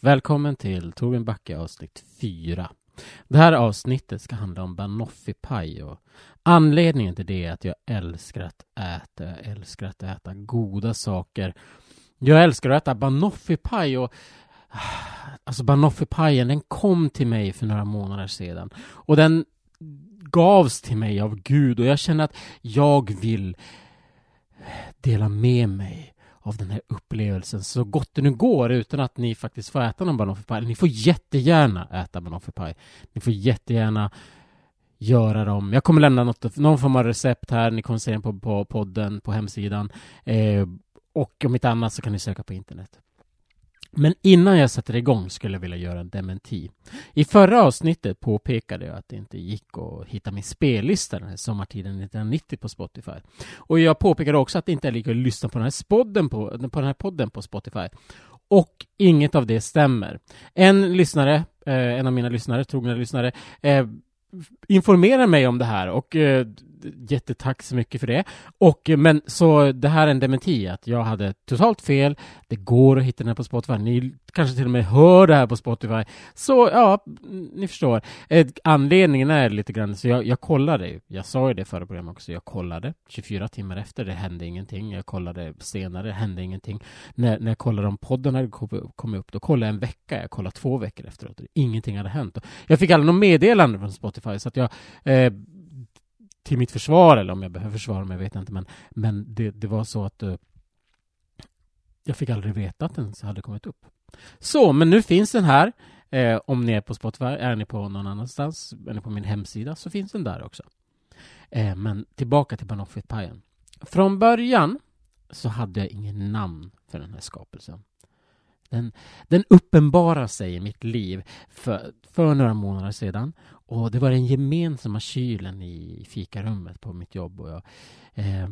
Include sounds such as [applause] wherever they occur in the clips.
Välkommen till Torbjörn Backe avsnitt 4. Det här avsnittet ska handla om banoffee och anledningen till det är att jag älskar att äta, jag älskar att äta goda saker. Jag älskar att äta banoffee och alltså banoffee den kom till mig för några månader sedan och den gavs till mig av Gud och jag känner att jag vill dela med mig av den här upplevelsen så gott det nu går utan att ni faktiskt får äta någon banoffee Ni får jättegärna äta banoffee Ni får jättegärna göra dem. Jag kommer lämna något, någon form av recept här. Ni kommer se den på, på podden, på hemsidan. Eh, och om inte annat så kan ni söka på internet. Men innan jag sätter igång skulle jag vilja göra en dementi. I förra avsnittet påpekade jag att det inte gick att hitta min spellista den här sommartiden 1990 på Spotify. Och jag påpekade också att det inte är lika att lyssna på den här, podden på, på den här podden på Spotify. Och inget av det stämmer. En lyssnare, eh, en av mina lyssnare, trogna lyssnare, eh, informerar mig om det här och eh, jättetack så mycket för det. Och, eh, men så det här är en dementi, att jag hade totalt fel. Det går att hitta den här på Spotify. Ni kanske till och med hör det här på Spotify. Så ja, ni förstår. Eh, anledningen är lite grann, så jag, jag kollade, jag sa ju det förra programmet också, jag kollade 24 timmar efter, det hände ingenting. Jag kollade senare, det hände ingenting. När, när jag kollade om podden hade kommit upp, då kollade jag en vecka, jag kollade två veckor efteråt. Ingenting hade hänt. Jag fick aldrig något meddelande från Spotify, så att jag eh, till mitt försvar, eller om jag behöver försvara mig, vet jag inte, men, men det, det var så att uh, jag fick aldrig veta att den hade kommit upp. Så, men nu finns den här. Eh, om ni är på Spotify, är ni på någon annanstans, är ni på min hemsida, så finns den där också. Eh, men tillbaka till Banoffitpajen. Från början så hade jag ingen namn för den här skapelsen. Den, den uppenbarar sig i mitt liv för, för några månader sedan. Och det var den gemensamma kylen i fikarummet på mitt jobb. Och jag, eh,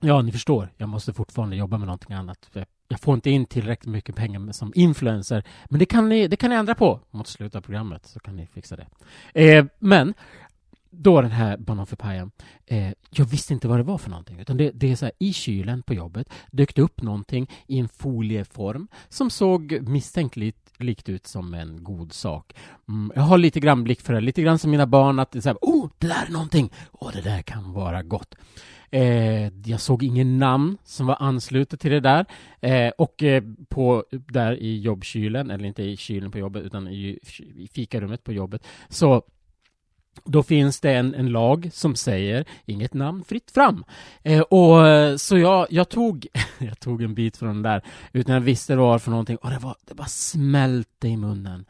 ja, ni förstår, jag måste fortfarande jobba med någonting annat. Jag får inte in tillräckligt mycket pengar som influencer. Men det kan ni, det kan ni ändra på mot slutet av programmet, så kan ni fixa det. Eh, men då den här banan för pajen, eh, jag visste inte vad det var för någonting. Utan det, det är så här, i kylen på jobbet dök det upp någonting i en folieform som såg misstänkt likt ut som en god sak. Mm, jag har lite grann blick för det, lite grann som mina barn, att det är så här, oh, det där är någonting, oh, det där kan vara gott. Eh, jag såg ingen namn som var anslutet till det där. Eh, och eh, på, där i jobbkylen, eller inte i kylen på jobbet, utan i, i fikarummet på jobbet, så då finns det en, en lag som säger inget namn, fritt fram. Eh, och eh, Så jag, jag, tog, [laughs] jag tog en bit från den där utan jag visste vad det var för någonting och det, var, det bara smälte i munnen.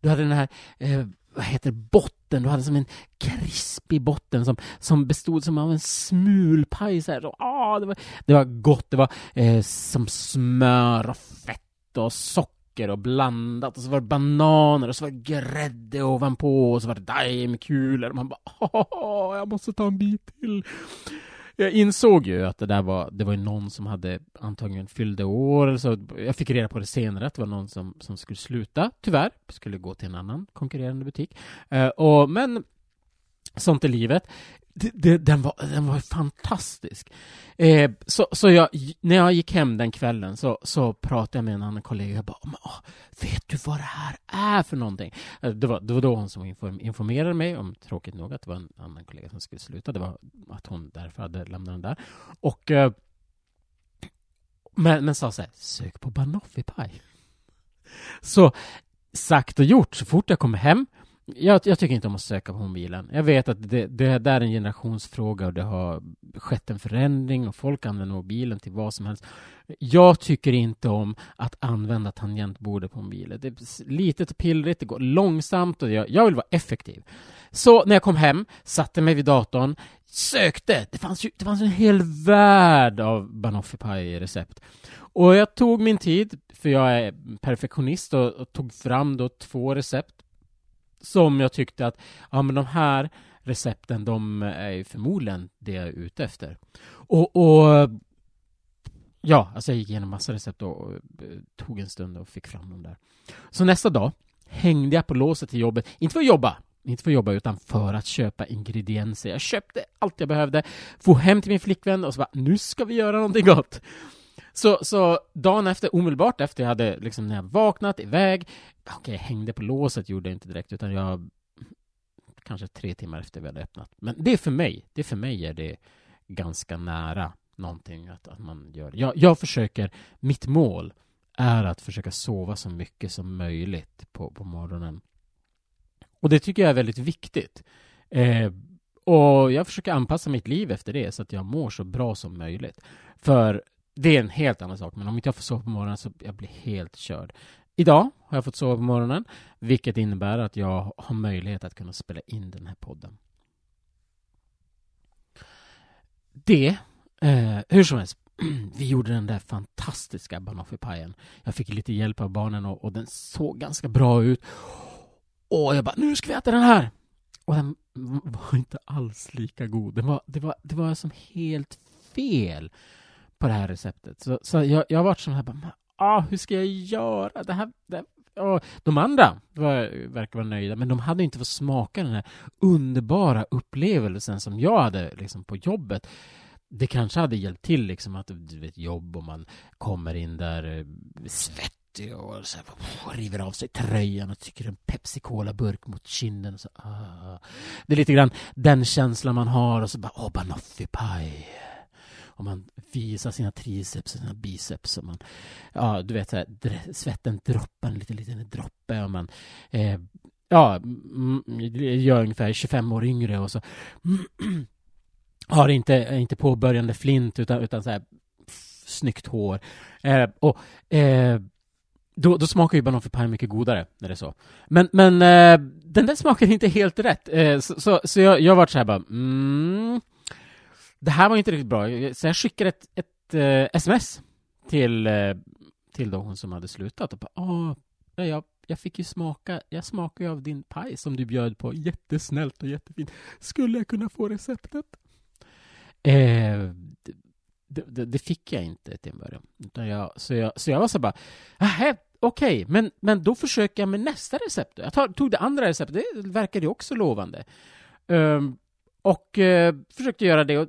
Du hade den här, eh, vad heter det, botten, du hade som en krispig botten som, som bestod som av en smulpaj så här. Så, ah, det, var, det var gott, det var eh, som smör och fett och socker socker och blandat och så var det bananer och så var det grädde ovanpå och så var det daimkulor och man bara jag måste ta en bit till. Jag insåg ju att det där var, det var ju någon som hade antagligen fyllde år, eller så jag fick reda på det senare att det var någon som, som skulle sluta, tyvärr, skulle gå till en annan konkurrerande butik. Uh, och, men sånt är livet det, det, den, var, den var fantastisk. Eh, så så jag, när jag gick hem den kvällen så, så pratade jag med en annan kollega. Jag bara, åh, vet du vad det här är för någonting? Eh, det var, det var då hon som informerade mig om, tråkigt nog, att det var en annan kollega som skulle sluta. Det var att hon därför hade lämnat den där. Och, eh, men, men sa så här, sök på banoffee-paj. Så sagt och gjort, så fort jag kom hem jag, jag, tycker inte om att söka på mobilen. Jag vet att det, det där är en generationsfråga och det har skett en förändring och folk använder mobilen till vad som helst. Jag tycker inte om att använda tangentbordet på mobilen. Det är litet och pillrigt, det går långsamt och jag, jag vill vara effektiv. Så när jag kom hem, satte mig vid datorn, sökte. Det fanns, ju, det fanns en hel värld av banoffee-paj-recept. Och jag tog min tid, för jag är perfektionist och, och tog fram då två recept som jag tyckte att, ja men de här recepten, de är förmodligen det jag är ute efter. Och, och ja, alltså jag gick igenom massa recept och tog en stund och fick fram dem där. Så nästa dag hängde jag på låset till jobbet, inte för att jobba, inte för att jobba utan för att köpa ingredienser. Jag köpte allt jag behövde, få hem till min flickvän och så bara, nu ska vi göra någonting gott. Så, så dagen efter, omedelbart efter jag hade liksom när jag vaknat, iväg, okej, okay, jag hängde på låset gjorde jag inte direkt, utan jag kanske tre timmar efter vi hade öppnat. Men det är för mig, det är för mig är det ganska nära någonting att, att man gör. Jag, jag försöker, mitt mål är att försöka sova så mycket som möjligt på, på morgonen. Och det tycker jag är väldigt viktigt. Eh, och jag försöker anpassa mitt liv efter det så att jag mår så bra som möjligt. För det är en helt annan sak, men om inte jag får sova på morgonen så jag blir helt körd. Idag har jag fått sova på morgonen, vilket innebär att jag har möjlighet att kunna spela in den här podden. Det, eh, hur som helst, [clears throat] vi gjorde den där fantastiska banoffee-pajen. Jag fick lite hjälp av barnen och, och, den såg ganska bra ut. Och jag bara, nu ska vi äta den här! Och den var inte alls lika god. Den var, det, var, det var som helt fel på det här receptet. Så, så jag, jag har varit sån här, bara, ah, hur ska jag göra? Det här, det, och De andra var, verkar vara nöjda, men de hade inte fått smaka den här underbara upplevelsen som jag hade liksom, på jobbet det kanske hade hjälpt till liksom att du vet jobb och man kommer in där eh, svettig och så här, river av sig tröjan och tycker en Pepsi Cola-burk mot kinden. Och så, ah. Det är lite grann den känslan man har och så bara åh, banoffee pie om man visar sina triceps och sina biceps och man, ja du vet så här, svetten droppar en liten, liten droppe och man eh, ja, mm, mm, gör ungefär 25 år yngre och så [clears throat] har inte, inte påbörjande flint utan, utan så här snyggt hår. Eh, och eh, då, då smakar ju banoffee mycket godare när det är så. Men, men eh, den där smakar inte helt rätt. Eh, så, så, så, jag, jag varit så här bara, mm, det här var inte riktigt bra. Så jag skickade ett, ett eh, uh, sms till, uh, till då hon som hade slutat och bara, åh, jag, jag fick ju smaka, jag smakade ju av din paj som du bjöd på, jättesnällt och jättefint. Skulle jag kunna få receptet? Eh, uh, det, det, det, fick jag inte till en början. Utan jag, så, jag, så jag var så bara, okej, okay, men, men då försöker jag med nästa recept. Jag tog, tog det andra receptet, det verkade ju också lovande. Um, och uh, försökte göra det och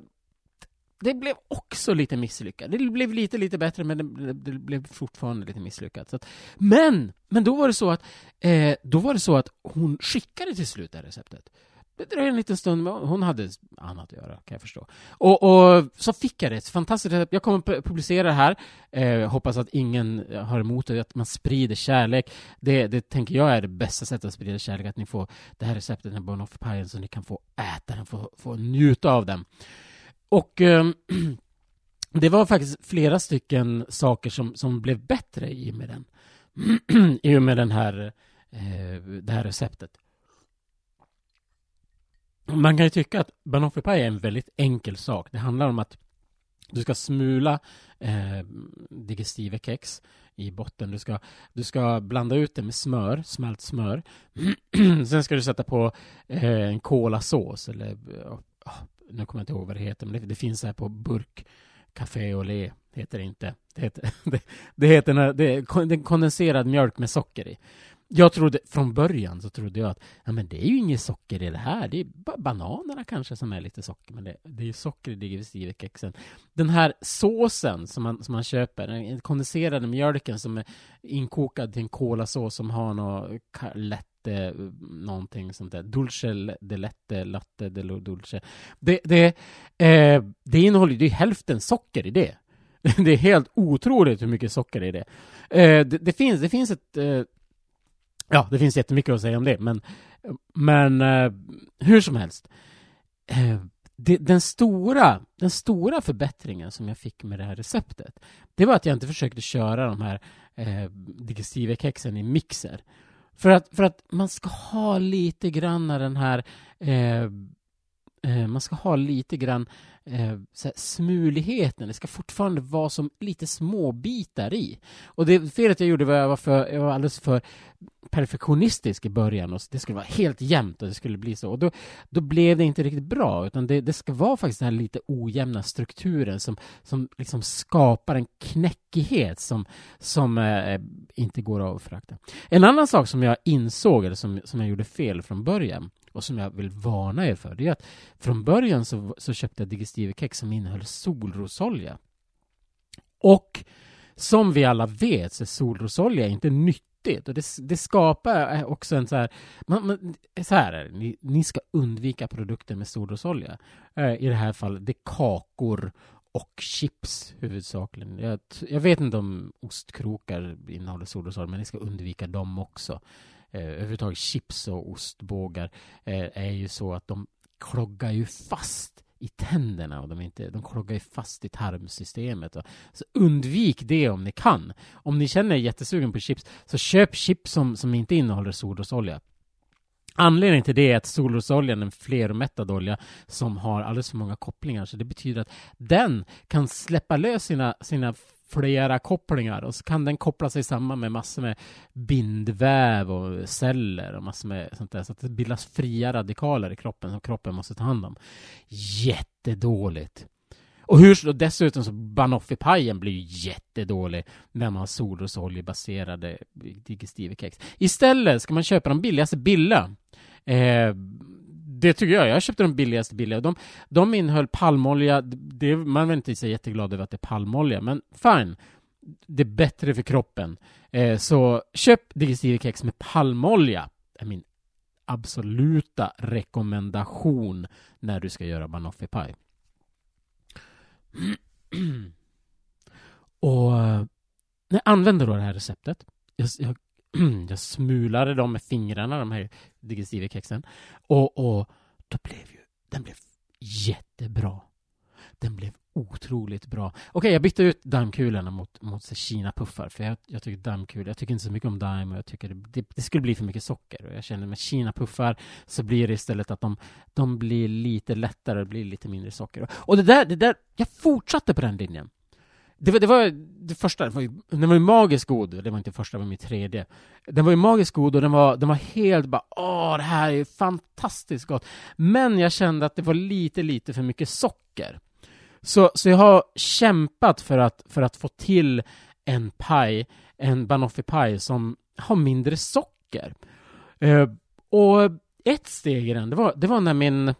det blev också lite misslyckat. Det blev lite, lite bättre, men det, det blev fortfarande lite misslyckat. Så att, men, men då var det så att, eh, då var det så att hon skickade till slut det här receptet. Det dröjde en liten stund, men hon hade annat att göra, kan jag förstå. Och, och så fick jag det, ett fantastiskt recept. Jag kommer publicera det här. Eh, hoppas att ingen har emot det, att man sprider kärlek. Det, det tänker jag är det bästa sättet att sprida kärlek, att ni får det här receptet, den här Bonoff-pajen, så ni kan få äta den, få, få njuta av den. Och eh, [clears throat] det var faktiskt flera stycken saker som, som blev bättre i och med den. [clears throat] I och med den här, eh, det här receptet. Man kan ju tycka att banoffee pie är en väldigt enkel sak. Det handlar om att du ska smula eh, digestive kex i botten. Du ska, du ska blanda ut det med smör, smält smör. [clears throat] Sen ska du sätta på eh, en kolasås eller oh, nu kommer jag inte ihåg vad det heter, men det, det finns här på burk. Café au lait heter det inte. Det heter, [laughs] det, det heter det är kondenserad mjölk med socker i. Jag trodde, från början så trodde jag att ja, men det är ju inget socker i det här. Det är bara bananerna kanske som är lite socker. Men det, det är ju socker i digestivekexen. Den här såsen som man, som man köper, den kondenserade mjölken som är inkokad till en kolasås som har något latte, mm, någonting sånt där. Dulce de lette, latte de dulce. Det, det, eh, det innehåller ju, hälften socker i det. [laughs] Det är helt otroligt hur mycket socker det är det. Eh, det, det, finns, det finns ett eh, Ja, det finns jättemycket att säga om det, men, men eh, hur som helst. Eh, det, den, stora, den stora förbättringen som jag fick med det här receptet, det var att jag inte försökte köra de här eh, digestivekexen i mixer. För att, för att man ska ha lite grann den här eh, eh, man ska ha lite grann eh, smuligheten. Det ska fortfarande vara som lite små bitar i. Och det felet jag gjorde var att jag var, för, jag var alldeles för perfektionistisk i början och det skulle vara helt jämnt och det skulle bli så. Och då, då blev det inte riktigt bra, utan det, det ska vara faktiskt den här lite ojämna strukturen som, som liksom skapar en knäckighet som, som eh, inte går att förakta. En annan sak som jag insåg, eller som, som jag gjorde fel från början, och som jag vill varna er för, det är att från början så, så köpte jag digestivekex som innehöll solrosolja. Och som vi alla vet så är solrosolja inte viktigt och det, det skapar eh, också en så här, man, man, så här är det, ni, ni ska undvika produkter med solrosolja. Eh, I det här fallet, det är kakor och chips huvudsakligen. Jag, jag vet inte om ostkrokar innehåller solrosolja, men ni ska undvika dem också. Eh, överhuvudtaget chips och ostbågar eh, är ju så att de kloggar ju fast i tänderna och de, inte, de kloggar ju fast i tarmsystemet. Och, så undvik det om ni kan. Om ni känner er jättesugen på chips, så köp chips som, som inte innehåller solrosolja. Anledningen till det är att solrosoljan är en flermättad olja som har alldeles för många kopplingar, så det betyder att den kan släppa lös sina, sina flera kopplingar och så kan den koppla sig samman med massor med bindväv och celler och massor med sånt där så att det bildas fria radikaler i kroppen som kroppen måste ta hand om. Jättedåligt. Och hur, och dessutom så banoffipajen blir ju jättedålig när man har solrosoljebaserade digestivekex. Istället ska man köpa de billigaste Billa. Eh, det tycker jag. Jag köpte de billigaste billiga. De, de innehöll palmolja. Det, man var inte så jätteglad över att det är palmolja, men fine. Det är bättre för kroppen. Eh, så köp digestivekex med palmolja. Det är min absoluta rekommendation när du ska göra banoffee pie. [clears throat] Och eh, när jag använder då det här receptet, jag, jag, [clears throat] jag smulade dem med fingrarna, de här digestivekexen, och, och då blev ju, den blev jättebra. Den blev otroligt bra. Okej, okay, jag bytte ut daimkulorna mot, mot Kina-puffar, för jag, jag tycker daimkulor, jag tycker inte så mycket om daim och jag tycker det, det, det, skulle bli för mycket socker. Och jag känner med Kina-puffar så blir det istället att de, de blir lite lättare, det blir lite mindre socker. Och det där, det där, jag fortsatte på den linjen. Det var, det var det första, den var ju, den var ju magiskt god, det var inte första, det var min tredje. Den var ju magiskt god och den var, den var helt bara, åh, det här är fantastiskt gott. Men jag kände att det var lite, lite för mycket socker. Så, så jag har kämpat för att, för att få till en paj, en banoffee-paj som har mindre socker. Eh, och ett steg i den, det var, det var när min, eh,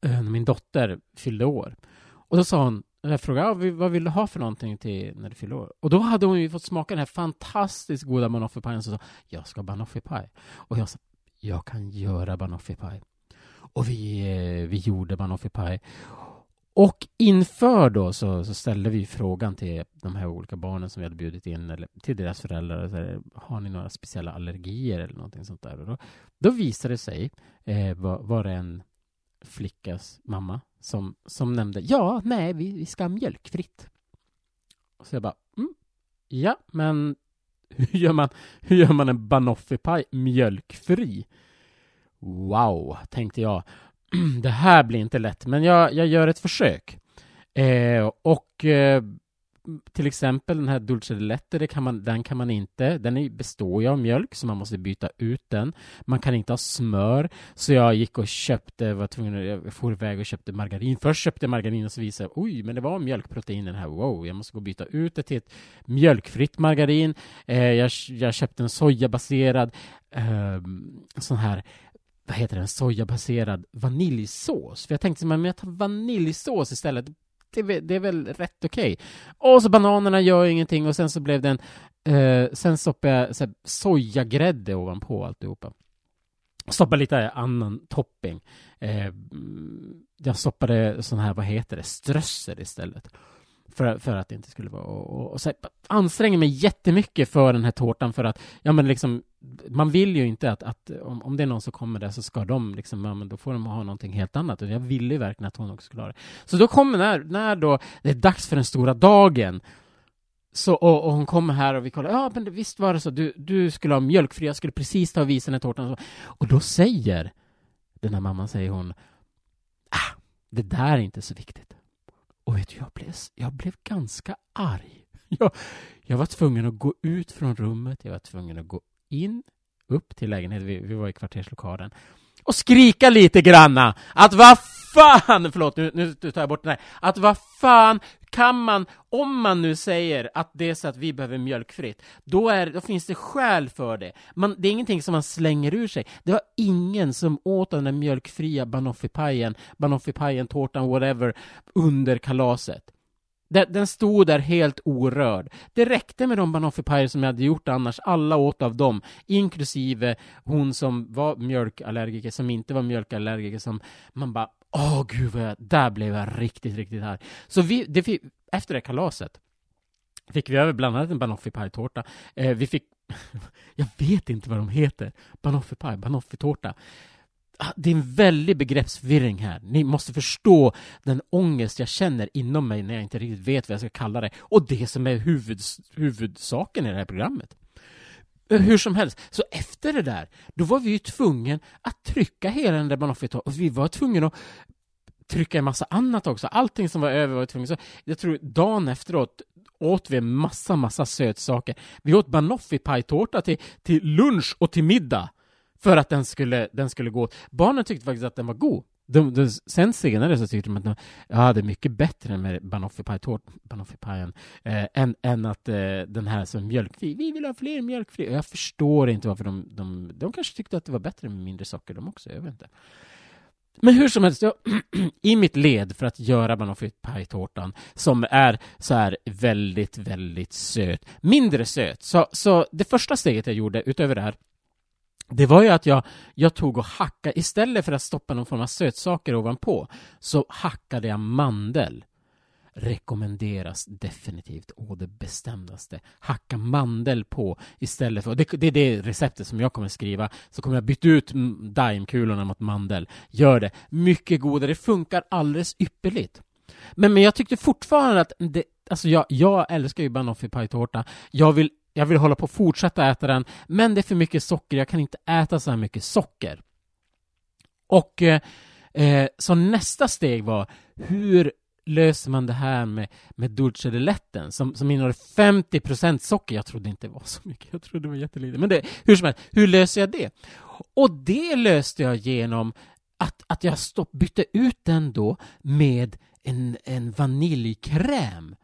när min dotter fyllde år. Och då sa hon, jag frågade vad vill du ha för någonting till när du fyller år? Och då hade hon ju fått smaka den här fantastiskt goda banoffee-pajen och sa jag ska ha banoffee-paj. Och jag sa jag kan göra banoffee-paj. Och vi, eh, vi gjorde banoffee-paj. Och inför då så, så, ställde vi frågan till de här olika barnen som vi hade bjudit in, eller till deras föräldrar, så här, har ni några speciella allergier eller någonting sånt där? Och då, då visade det sig, eh, var, var det en flickas mamma som, som nämnde, ja, nej, vi, vi ska ha mjölkfritt. Så jag bara, mm, ja, men [laughs] hur gör man, hur gör man en banoffee-paj mjölkfri? Wow, tänkte jag. [clears throat] det här blir inte lätt, men jag, jag gör ett försök. Eh, och eh, till exempel den här Dulce de Letter, kan man, den kan man inte, den består ju av mjölk så man måste byta ut den. Man kan inte ha smör, så jag gick och köpte, var tvungen, jag for iväg och köpte margarin. Först köpte jag margarin och så visade jag, oj, men det var mjölkprotein den här, wow, jag måste gå och byta ut det till ett mjölkfritt margarin. Eh, jag, jag köpte en sojabaserad eh, sån här vad heter det, en sojabaserad vaniljsås. För jag tänkte, men jag tar vaniljsås istället. Det, det är väl rätt okej. Okay. Och så bananerna gör ingenting och sen så blev det en, eh, sen stoppade jag så här, sojagrädde ovanpå alltihopa. Stoppade lite annan topping. Eh, jag stoppade sån här, vad heter det, strössel istället. För, för att det inte skulle vara... Och, och, och så här, anstränger mig jättemycket för den här tårtan för att, ja men liksom, man vill ju inte att, att om, om det är någon som kommer där så ska de liksom, ja men då får de ha någonting helt annat. Och jag ville ju verkligen att hon också skulle ha det. Så då kommer, när, när då det är dags för den stora dagen, så, och, och, hon kommer här och vi kollar, ja men visst var det så, du, du skulle ha mjölkfri, jag skulle precis ta och visa henne tårtan. Och, så. och då säger den här mamman, säger hon, ah, det där är inte så viktigt. Och vet du, jag blev, jag blev ganska arg. [laughs] Jag, jag var tvungen att gå ut från rummet, jag var tvungen att gå in, upp till lägenheten, vi, vi var i kvarterslokalen, och skrika lite granna att vad fan, förlåt nu, nu tar jag bort den här, att vad fan kan man, om man nu säger att det är så att vi behöver mjölkfritt, då, är, då finns det skäl för det. Man, det är ingenting som man slänger ur sig. Det var ingen som åt den där mjölkfria banoffee-pajen, banoffee-pajen, tårtan, whatever, under kalaset. Den stod där helt orörd. Det räckte med de banoffee som jag hade gjort annars. Alla åt av dem, inklusive hon som var mjölkallergiker, som inte var mjölkallergiker, som man bara Åh gud vad jag, där blev jag riktigt, riktigt här. Så vi, det, fick, efter det kalaset fick vi över bland annat en banoffee-paj-tårta. Eh, vi fick, [laughs] jag vet inte vad de heter, banoffee-paj, banoffee-tårta det är en väldig begreppsförvirring här. Ni måste förstå den ångest jag känner inom mig när jag inte riktigt vet vad jag ska kalla det. Och det som är huvud, huvudsaken i det här programmet. Eh, hur som helst, så efter det där, då var vi ju tvungna att trycka hela den där banoffee och vi var tvungna att trycka en massa annat också. Allting som var över var tvungna. Så jag tror dagen efteråt åt vi en massa, massa sötsaker. Vi åt banoffee-pajtårta till, till lunch och till middag för att den skulle, den skulle gå. Barnen tyckte faktiskt att den var god. De, de, sen senare så tyckte de att de, ja, det är mycket bättre med banoffee-pajen eh, än, än att eh, den här som mjölkfri. Vi vill ha fler mjölkfri. Jag förstår inte varför de, de... De kanske tyckte att det var bättre med mindre socker de också. Jag vet inte. Men hur som helst, jag, [clears throat] i mitt led för att göra banoffee-pajtårtan som är så här väldigt, väldigt söt, mindre söt. Så, så det första steget jag gjorde utöver det här det var ju att jag, jag tog och hackade, istället för att stoppa någon form av sötsaker ovanpå, så hackade jag mandel. Rekommenderas definitivt å det bestämdaste. Hacka mandel på istället för, det, det är det receptet som jag kommer skriva, så kommer jag byta ut daimkulorna mot mandel. Gör det. Mycket godare, det funkar alldeles ypperligt. Men, men jag tyckte fortfarande att det, alltså jag, jag älskar ju banoffee-pajtårta. Jag vill jag vill hålla på och fortsätta äta den, men det är för mycket socker, jag kan inte äta så här mycket socker. Och eh, eh så nästa steg var, hur löser man det här med, med dulce de letten som, som innehåller 50% socker? Jag trodde inte det var så mycket, jag trodde det var jättelite. Men det, hur som helst, hur löser jag det? Och det löste jag genom att, att jag stopp, bytte ut den då med en, en vaniljkräm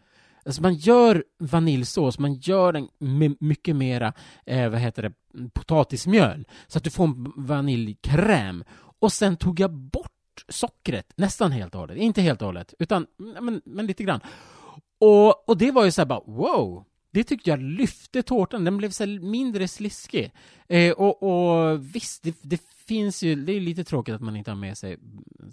Alltså man gör vaniljsås, man gör den med mycket mera, eh, vad heter det, potatismjöl. Så att du får en vaniljkräm. Och sen tog jag bort sockret, nästan helt och hållet. Inte helt och hållet, utan men, men lite grann. Och, och det var ju så här bara wow, det tyckte jag lyfte tårtan, den blev så mindre sliskig. Eh, och, och visst, det, det, finns ju, det är lite tråkigt att man inte har med sig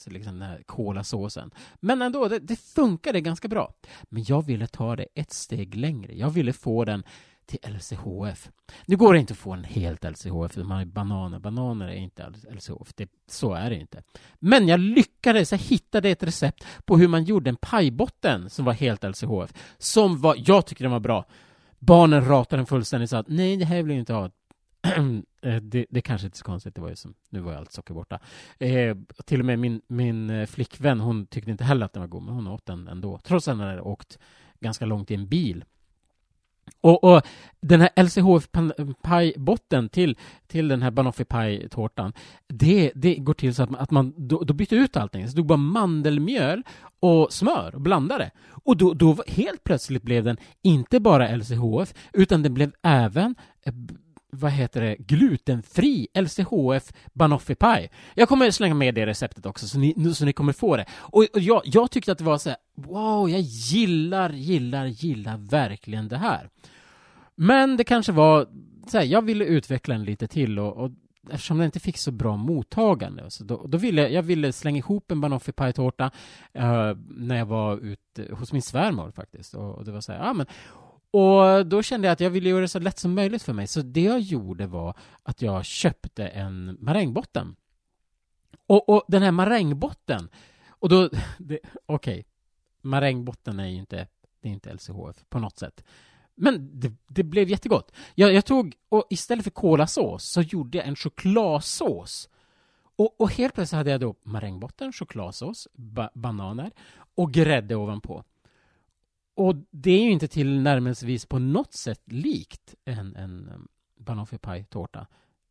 liksom den här kolasåsen. Men ändå, det, det funkade ganska bra. Men jag ville ta det ett steg längre. Jag ville få den till LCHF. Nu går det inte att få en helt LCHF, för man har bananer. Bananer är inte LCHF, det, så är det inte. Men jag lyckades, jag hittade ett recept på hur man gjorde en pajbotten som var helt LCHF. Som var, jag tycker den var bra. Barnen ratade den fullständigt och sa att nej, det här vill jag inte ha. [clears throat] Eh, det, det kanske inte är så konstigt, det var ju som, nu var ju allt socker borta. Eh, till och med min, min eh, flickvän, hon tyckte inte heller att den var god, men hon åt den ändå, trots att den hade åkt ganska långt i en bil. Och, och den här LCHF-pajbotten till, till den här banoffee-pajtårtan, det, det går till så att man, att man då, då byter ut allting. Så det bara mandelmjöl och smör och blandade. Och då, då helt plötsligt blev den inte bara LCHF, utan den blev även eh, vad heter det, glutenfri LCHF banoffee pie. Jag kommer slänga med det receptet också så ni, så ni kommer få det. Och, och jag, jag tyckte att det var så här, wow, jag gillar, gillar, gillar verkligen det här. Men det kanske var så här, jag ville utveckla den lite till och, och eftersom den inte fick så bra mottagande så då, då ville jag ville slänga ihop en banoffee pie-tårta uh, när jag var ute hos min svärmor faktiskt och, och det var så här, ja men och då kände jag att jag ville göra det så lätt som möjligt för mig. Så det jag gjorde var att jag köpte en marängbotten. Och, och den här marängbotten, och då, [laughs] okej, okay, marängbotten är ju inte, det är inte LCHF på något sätt. Men det, det blev jättegott. Jag, jag, tog, och istället för kolasås så gjorde jag en chokladsås. Och, och helt plötsligt hade jag då marängbotten, chokladsås, ba bananer och grädde ovanpå. Och det är ju inte tillnärmelsevis på något sätt likt en, en um, banoffee pie-tårta.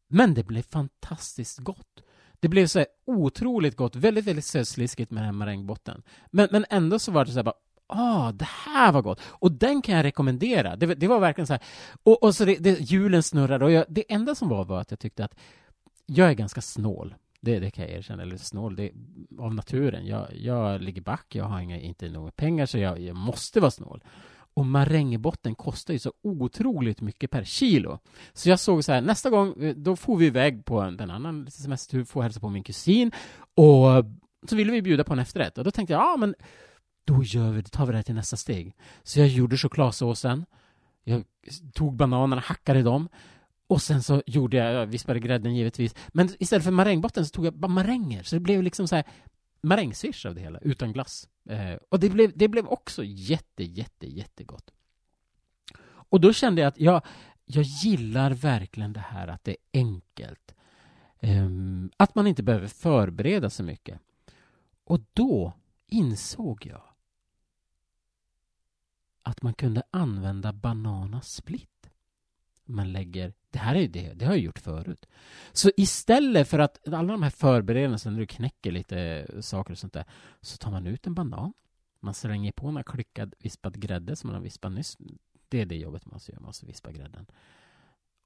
Men det blev fantastiskt gott. Det blev så här otroligt gott, väldigt, väldigt sötsliskigt med den här marängbotten. Men, men ändå så var det så här bara, ah, det här var gott! Och den kan jag rekommendera. Det, det var verkligen så här, och, och så det, det, hjulen snurrade och jag, det enda som var var att jag tyckte att jag är ganska snål. Det, det kan jag erkänna, eller snål, det, av naturen. Jag, jag ligger back, jag har inga, inte några pengar så jag, jag måste vara snål. Och marängbotten kostar ju så otroligt mycket per kilo. Så jag såg så här, nästa gång, eh, då får vi iväg på en, en annan semester, får hälsa på min kusin. Och så ville vi bjuda på en efterrätt. Och då tänkte jag, ja men då gör vi, tar vi det här till nästa steg. Så jag gjorde chokladsåsen. Jag tog bananerna, hackade dem. Och sen så gjorde jag, jag vispade grädden givetvis. Men istället för marängbotten så tog jag bara maränger. Så det blev liksom så här marängsviss av det hela, utan glass. Eh, och det blev, det blev också jätte, jätte, jättegott. Och då kände jag att jag, jag gillar verkligen det här att det är enkelt. Eh, att man inte behöver förbereda så mycket. Och då insåg jag att man kunde använda bananasplit. Man lägger, det här är det, det har jag gjort förut. Så istället för att alla de här förberedelserna när du knäcker lite saker och sånt där så tar man ut en banan. Man slänger på en klickad vispad grädde som man har vispat nyss. Det är det jobbet man måste göra, man måste vispa grädden.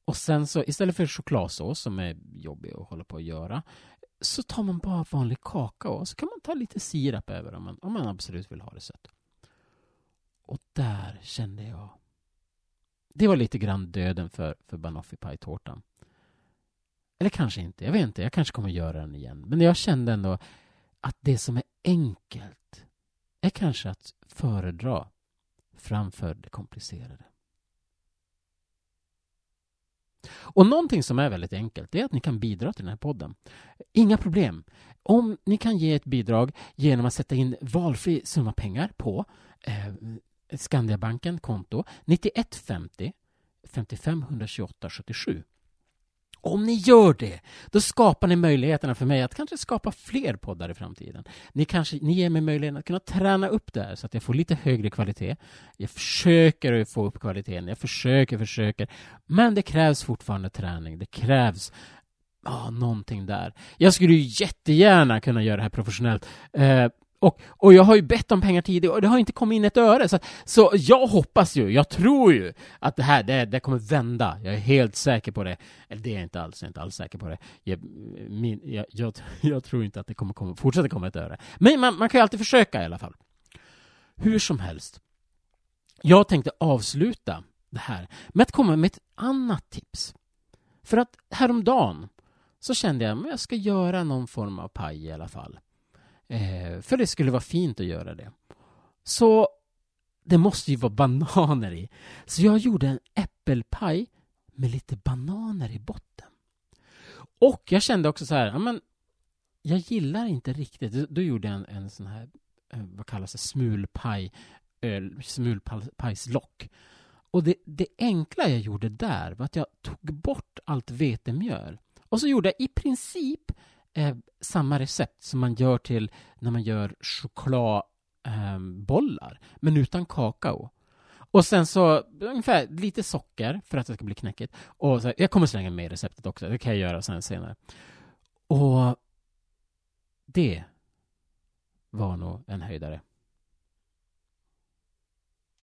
Och sen så istället för chokladsås som är jobbig att hålla på att göra så tar man bara vanlig kakao och så kan man ta lite sirap över om man, om man absolut vill ha det sött. Och där kände jag det var lite grann döden för, för banoffee pie-tårtan. Eller kanske inte, jag vet inte, jag kanske kommer göra den igen. Men jag kände ändå att det som är enkelt är kanske att föredra framför det komplicerade. Och någonting som är väldigt enkelt är att ni kan bidra till den här podden. Inga problem. Om ni kan ge ett bidrag genom att sätta in valfri summa pengar på eh, Skandiabanken konto 9150 55 128 77. Om ni gör det, då skapar ni möjligheterna för mig att kanske skapa fler poddar i framtiden. Ni, kanske, ni ger mig möjligheten att kunna träna upp det här så att jag får lite högre kvalitet. Jag försöker att få upp kvaliteten, jag försöker, försöker. Men det krävs fortfarande träning, det krävs ah, någonting där. Jag skulle ju jättegärna kunna göra det här professionellt. Eh, och, och jag har ju bett om pengar tidigare och det har inte kommit in ett öre. Så, så jag hoppas ju, jag tror ju att det här det, det kommer vända. Jag är helt säker på det. Eller det är jag inte alls, jag är inte alls säker på det. Jag, min, jag, jag, [laughs] jag tror inte att det kommer komma, fortsätta komma ett öre. Men man, man kan ju alltid försöka i alla fall. Hur som helst. Jag tänkte avsluta det här med att komma med ett annat tips. För att häromdagen så kände jag att jag ska göra någon form av paj i alla fall. Eh, för det skulle vara fint att göra det. Så det måste ju vara bananer i. Så jag gjorde en äppelpaj med lite bananer i botten. Och jag kände också så här, ja, men jag gillar inte riktigt, då gjorde jag en, en sån här, eh, vad kallas det, smulpaj, eh, smulpajslock. Och det, det enkla jag gjorde där var att jag tog bort allt vetemjöl. Och så gjorde jag i princip eh, samma recept som man gör till när man gör chokladbollar, eh, men utan kakao. Och sen så ungefär lite socker för att det ska bli knäckigt. Och så, jag kommer slänga med receptet också, det kan jag göra sen senare. Och det var nog en höjdare.